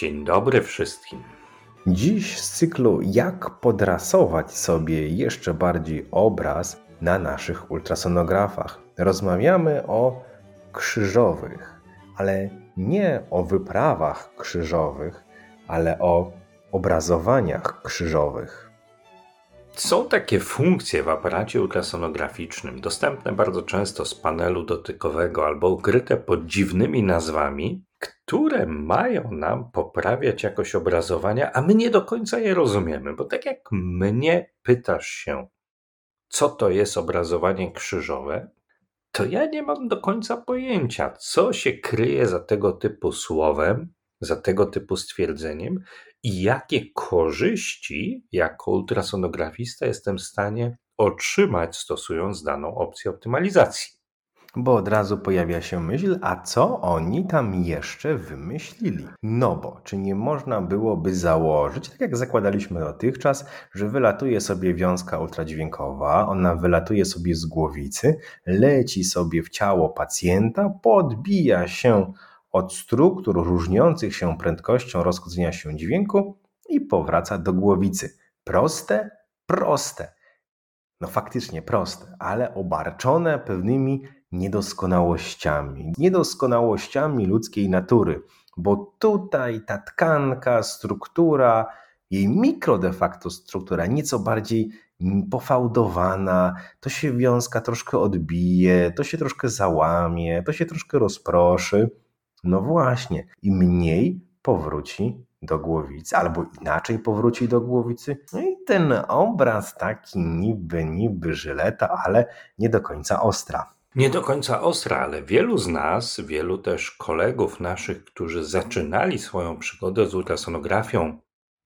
Dzień dobry wszystkim. Dziś z cyklu Jak podrasować sobie jeszcze bardziej obraz na naszych ultrasonografach. Rozmawiamy o krzyżowych, ale nie o wyprawach krzyżowych, ale o obrazowaniach krzyżowych. Są takie funkcje w aparacie ultrasonograficznym, dostępne bardzo często z panelu dotykowego albo ukryte pod dziwnymi nazwami, które mają nam poprawiać jakość obrazowania, a my nie do końca je rozumiemy, bo tak jak mnie pytasz się, co to jest obrazowanie krzyżowe, to ja nie mam do końca pojęcia, co się kryje za tego typu słowem, za tego typu stwierdzeniem i jakie korzyści jako ultrasonografista jestem w stanie otrzymać stosując daną opcję optymalizacji. Bo od razu pojawia się myśl, a co oni tam jeszcze wymyślili? No bo, czy nie można byłoby założyć, tak jak zakładaliśmy dotychczas, że wylatuje sobie wiązka ultradźwiękowa, ona wylatuje sobie z głowicy, leci sobie w ciało pacjenta, podbija się od struktur różniących się prędkością rozchodzenia się dźwięku i powraca do głowicy. Proste? Proste. No faktycznie proste, ale obarczone pewnymi niedoskonałościami. Niedoskonałościami ludzkiej natury, bo tutaj ta tkanka, struktura, jej mikro de facto struktura, nieco bardziej pofałdowana, to się wiązka troszkę odbije, to się troszkę załamie, to się troszkę rozproszy. No właśnie, i mniej powróci do głowicy, albo inaczej powróci do głowicy. No i ten obraz taki niby, niby żyleta, ale nie do końca ostra. Nie do końca ostra, ale wielu z nas, wielu też kolegów naszych, którzy zaczynali swoją przygodę z ultrasonografią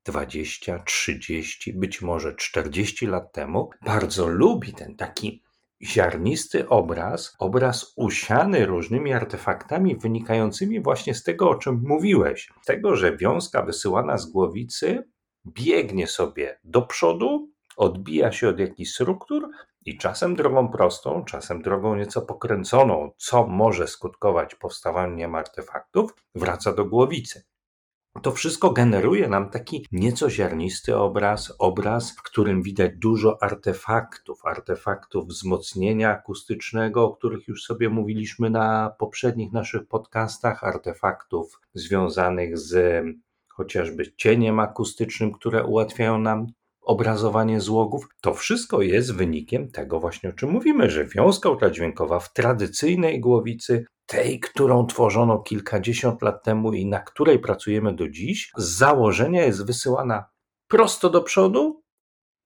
20, 30, być może 40 lat temu, bardzo lubi ten taki ziarnisty obraz, obraz usiany różnymi artefaktami wynikającymi właśnie z tego, o czym mówiłeś. Z tego, że wiązka wysyłana z głowicy biegnie sobie do przodu, odbija się od jakichś struktur i czasem drogą prostą, czasem drogą nieco pokręconą, co może skutkować powstawaniem artefaktów, wraca do głowicy. To wszystko generuje nam taki nieco ziarnisty obraz, obraz, w którym widać dużo artefaktów, artefaktów wzmocnienia akustycznego, o których już sobie mówiliśmy na poprzednich naszych podcastach, artefaktów związanych z chociażby cieniem akustycznym, które ułatwiają nam obrazowanie złogów. To wszystko jest wynikiem tego właśnie, o czym mówimy, że wiązka ultradźwiękowa w tradycyjnej głowicy tej, którą tworzono kilkadziesiąt lat temu i na której pracujemy do dziś, z założenia jest wysyłana prosto do przodu,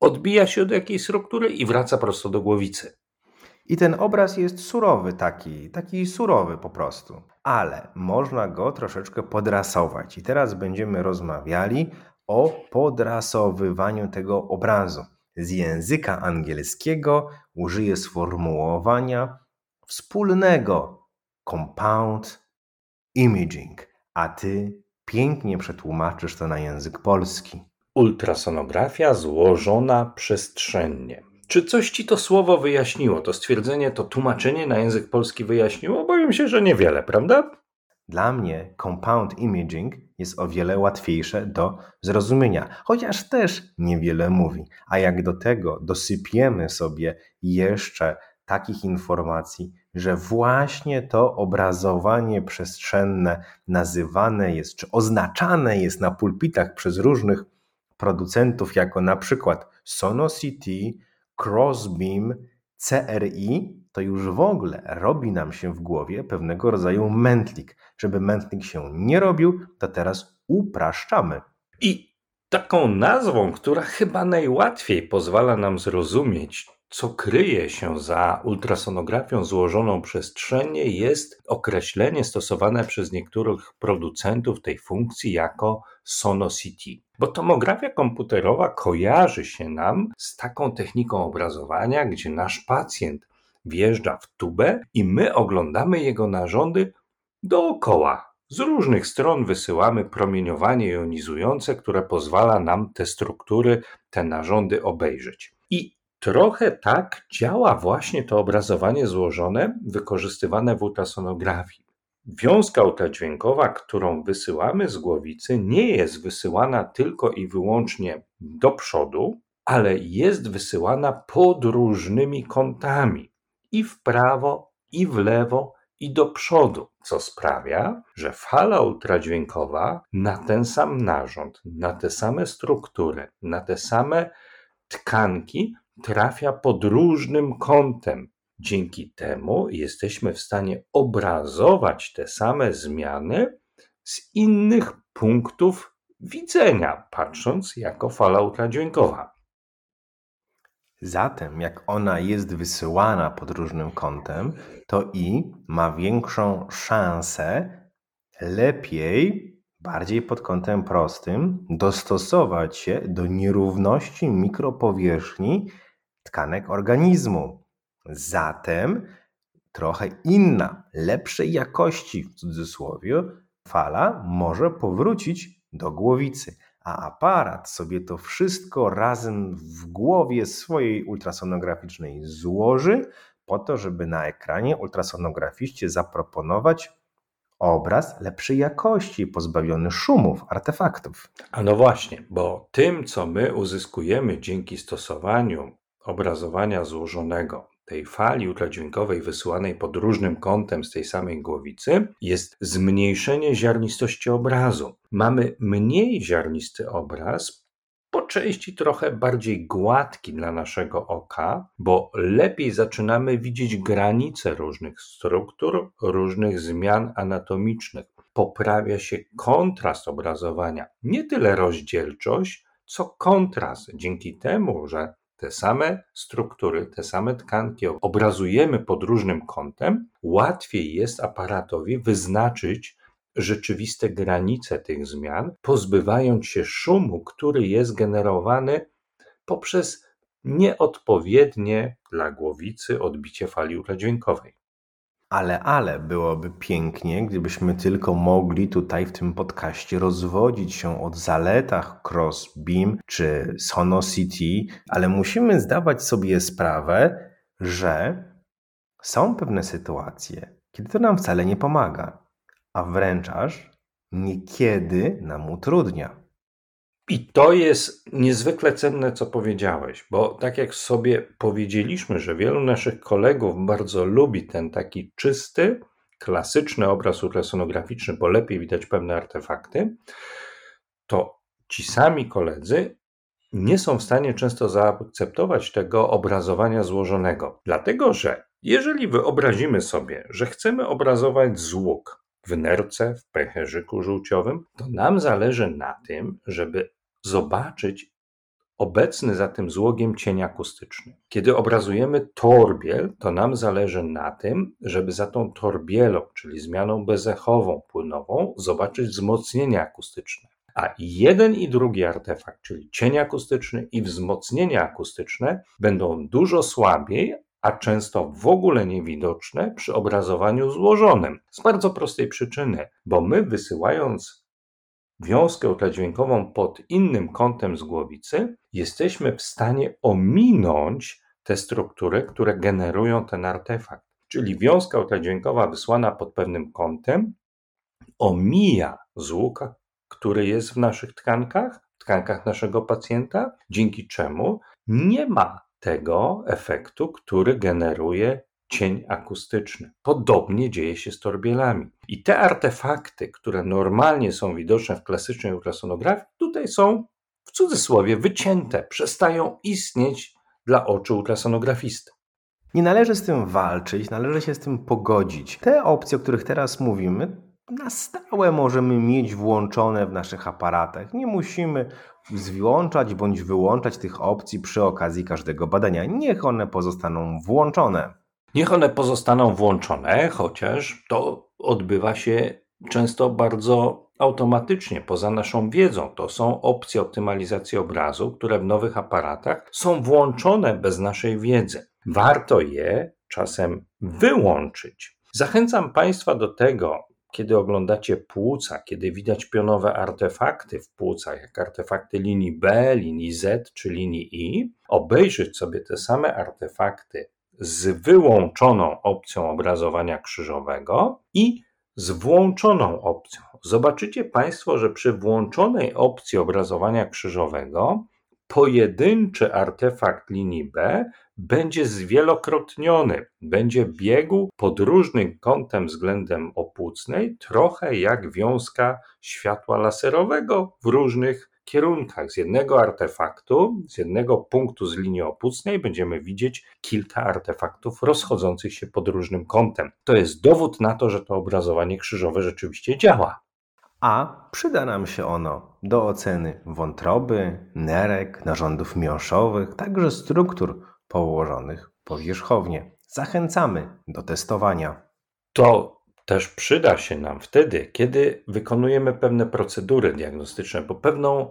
odbija się od jakiejś struktury i wraca prosto do głowicy. I ten obraz jest surowy, taki, taki surowy po prostu, ale można go troszeczkę podrasować. I teraz będziemy rozmawiali o podrasowywaniu tego obrazu. Z języka angielskiego użyję sformułowania wspólnego compound imaging, a ty pięknie przetłumaczysz to na język polski. Ultrasonografia złożona przestrzennie. Czy coś ci to słowo wyjaśniło? To stwierdzenie, to tłumaczenie na język polski wyjaśniło? Boję się, że niewiele, prawda? Dla mnie compound imaging jest o wiele łatwiejsze do zrozumienia, chociaż też niewiele mówi. A jak do tego dosypiemy sobie jeszcze takich informacji, że właśnie to obrazowanie przestrzenne nazywane jest, czy oznaczane jest na pulpitach przez różnych producentów jako na przykład Sonocity, Crossbeam, CRI, to już w ogóle robi nam się w głowie pewnego rodzaju mętlik. Żeby mętlik się nie robił, to teraz upraszczamy. I taką nazwą, która chyba najłatwiej pozwala nam zrozumieć, co kryje się za ultrasonografią złożoną przestrzennie, jest określenie stosowane przez niektórych producentów tej funkcji jako SonoCT. Bo tomografia komputerowa kojarzy się nam z taką techniką obrazowania, gdzie nasz pacjent wjeżdża w tubę i my oglądamy jego narządy dookoła. Z różnych stron wysyłamy promieniowanie jonizujące, które pozwala nam te struktury, te narządy obejrzeć. I Trochę tak działa właśnie to obrazowanie złożone wykorzystywane w ultrasonografii. Wiązka ultradźwiękowa, którą wysyłamy z głowicy, nie jest wysyłana tylko i wyłącznie do przodu, ale jest wysyłana pod różnymi kątami i w prawo, i w lewo, i do przodu, co sprawia, że fala ultradźwiękowa na ten sam narząd, na te same struktury, na te same tkanki trafia pod różnym kątem. Dzięki temu jesteśmy w stanie obrazować te same zmiany z innych punktów widzenia, patrząc jako fala ultradźwiękowa. Zatem, jak ona jest wysyłana pod różnym kątem, to i ma większą szansę lepiej bardziej pod kątem prostym dostosować się do nierówności mikropowierzchni tkanek organizmu. Zatem trochę inna, lepszej jakości w cudzysłowie fala może powrócić do głowicy, a aparat sobie to wszystko razem w głowie swojej ultrasonograficznej złoży po to, żeby na ekranie ultrasonografiście zaproponować obraz lepszej jakości, pozbawiony szumów, artefaktów. A no właśnie, bo tym, co my uzyskujemy dzięki stosowaniu obrazowania złożonego tej fali ultradźwiękowej wysyłanej pod różnym kątem z tej samej głowicy jest zmniejszenie ziarnistości obrazu. Mamy mniej ziarnisty obraz, po części trochę bardziej gładki dla naszego oka, bo lepiej zaczynamy widzieć granice różnych struktur, różnych zmian anatomicznych. Poprawia się kontrast obrazowania, nie tyle rozdzielczość, co kontrast. Dzięki temu, że te same struktury, te same tkanki obrazujemy pod różnym kątem, łatwiej jest aparatowi wyznaczyć rzeczywiste granice tych zmian, pozbywając się szumu, który jest generowany poprzez nieodpowiednie dla głowicy odbicie fali ultradźwiękowej. Ale, ale byłoby pięknie, gdybyśmy tylko mogli tutaj w tym podcaście rozwodzić się o zaletach Crossbeam czy Sonocity, ale musimy zdawać sobie sprawę, że są pewne sytuacje, kiedy to nam wcale nie pomaga, a wręcz aż niekiedy nam utrudnia. I to jest niezwykle cenne, co powiedziałeś, bo tak jak sobie powiedzieliśmy, że wielu naszych kolegów bardzo lubi ten taki czysty, klasyczny obraz ultrasonograficzny, bo lepiej widać pewne artefakty, to ci sami koledzy nie są w stanie często zaakceptować tego obrazowania złożonego. Dlatego, że jeżeli wyobrazimy sobie, że chcemy obrazować zwłok w nerce, w pęcherzyku żółciowym, to nam zależy na tym, żeby zobaczyć obecny za tym złogiem cień akustyczny. Kiedy obrazujemy torbiel, to nam zależy na tym, żeby za tą torbielą, czyli zmianą bezechową, płynową, zobaczyć wzmocnienie akustyczne. A jeden i drugi artefakt, czyli cień akustyczny i wzmocnienie akustyczne, będą dużo słabiej, a często w ogóle niewidoczne przy obrazowaniu złożonym. Z bardzo prostej przyczyny, bo my wysyłając wiązkę ultradźwiękową pod innym kątem z głowicy, jesteśmy w stanie ominąć te struktury, które generują ten artefakt. Czyli wiązka ultradźwiękowa wysłana pod pewnym kątem omija zwłok, który jest w naszych tkankach, tkankach naszego pacjenta, dzięki czemu nie ma tego efektu, który generuje cień akustyczny. Podobnie dzieje się z torbielami. I te artefakty, które normalnie są widoczne w klasycznej ultrasonografii, tutaj są w cudzysłowie wycięte, przestają istnieć dla oczu ultrasonografisty. Nie należy z tym walczyć, należy się z tym pogodzić. Te opcje, o których teraz mówimy, na stałe możemy mieć włączone w naszych aparatach. Nie musimy włączać bądź wyłączać tych opcji przy okazji każdego badania. Niech one pozostaną włączone. Niech one pozostaną włączone, chociaż to odbywa się często bardzo automatycznie, poza naszą wiedzą. To są opcje optymalizacji obrazu, które w nowych aparatach są włączone bez naszej wiedzy. Warto je czasem wyłączyć. Zachęcam Państwa do tego, kiedy oglądacie płuca, kiedy widać pionowe artefakty w płucach, jak artefakty linii B, linii Z czy linii I, obejrzeć sobie te same artefakty z wyłączoną opcją obrazowania krzyżowego i z włączoną opcją. Zobaczycie Państwo, że przy włączonej opcji obrazowania krzyżowego pojedynczy artefakt linii B będzie zwielokrotniony, będzie biegł pod różnym kątem względem opłucnej, trochę jak wiązka światła laserowego w różnych kierunkach. Z jednego artefaktu, z jednego punktu z linii opłucnej będziemy widzieć kilka artefaktów rozchodzących się pod różnym kątem. To jest dowód na to, że to obrazowanie krzyżowe rzeczywiście działa. A przyda nam się ono do oceny wątroby, nerek, narządów miąższowych, także struktur położonych powierzchownie. Zachęcamy do testowania. To też przyda się nam wtedy, kiedy wykonujemy pewne procedury diagnostyczne, bo pewną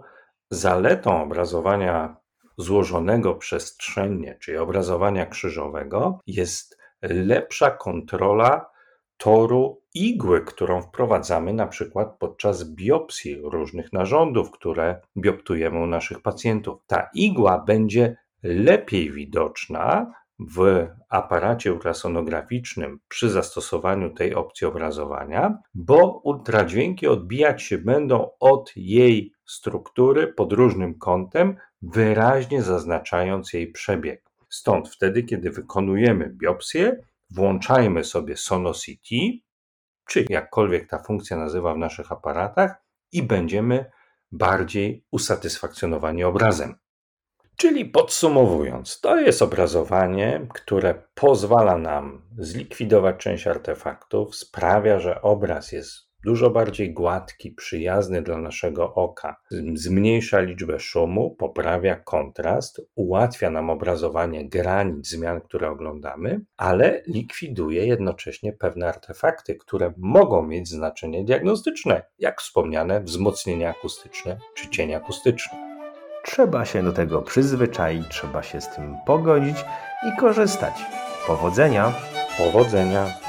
zaletą obrazowania złożonego przestrzennie, czyli obrazowania krzyżowego, jest lepsza kontrola toru igły, którą wprowadzamy na przykład podczas biopsji różnych narządów, które bioptujemy u naszych pacjentów. Ta igła będzie lepiej widoczna w aparacie ultrasonograficznym przy zastosowaniu tej opcji obrazowania, bo ultradźwięki odbijać się będą od jej struktury pod różnym kątem, wyraźnie zaznaczając jej przebieg. Stąd wtedy, kiedy wykonujemy biopsję, włączajmy sobie Sonosity, czy jakkolwiek ta funkcja nazywa w naszych aparatach, i będziemy bardziej usatysfakcjonowani obrazem. Czyli podsumowując, to jest obrazowanie, które pozwala nam zlikwidować część artefaktów, sprawia, że obraz jest dużo bardziej gładki, przyjazny dla naszego oka, zmniejsza liczbę szumu, poprawia kontrast, ułatwia nam obrazowanie granic zmian, które oglądamy, ale likwiduje jednocześnie pewne artefakty, które mogą mieć znaczenie diagnostyczne, jak wspomniane wzmocnienie akustyczne czy cień akustyczny. Trzeba się do tego przyzwyczaić, trzeba się z tym pogodzić i korzystać. Powodzenia! Powodzenia!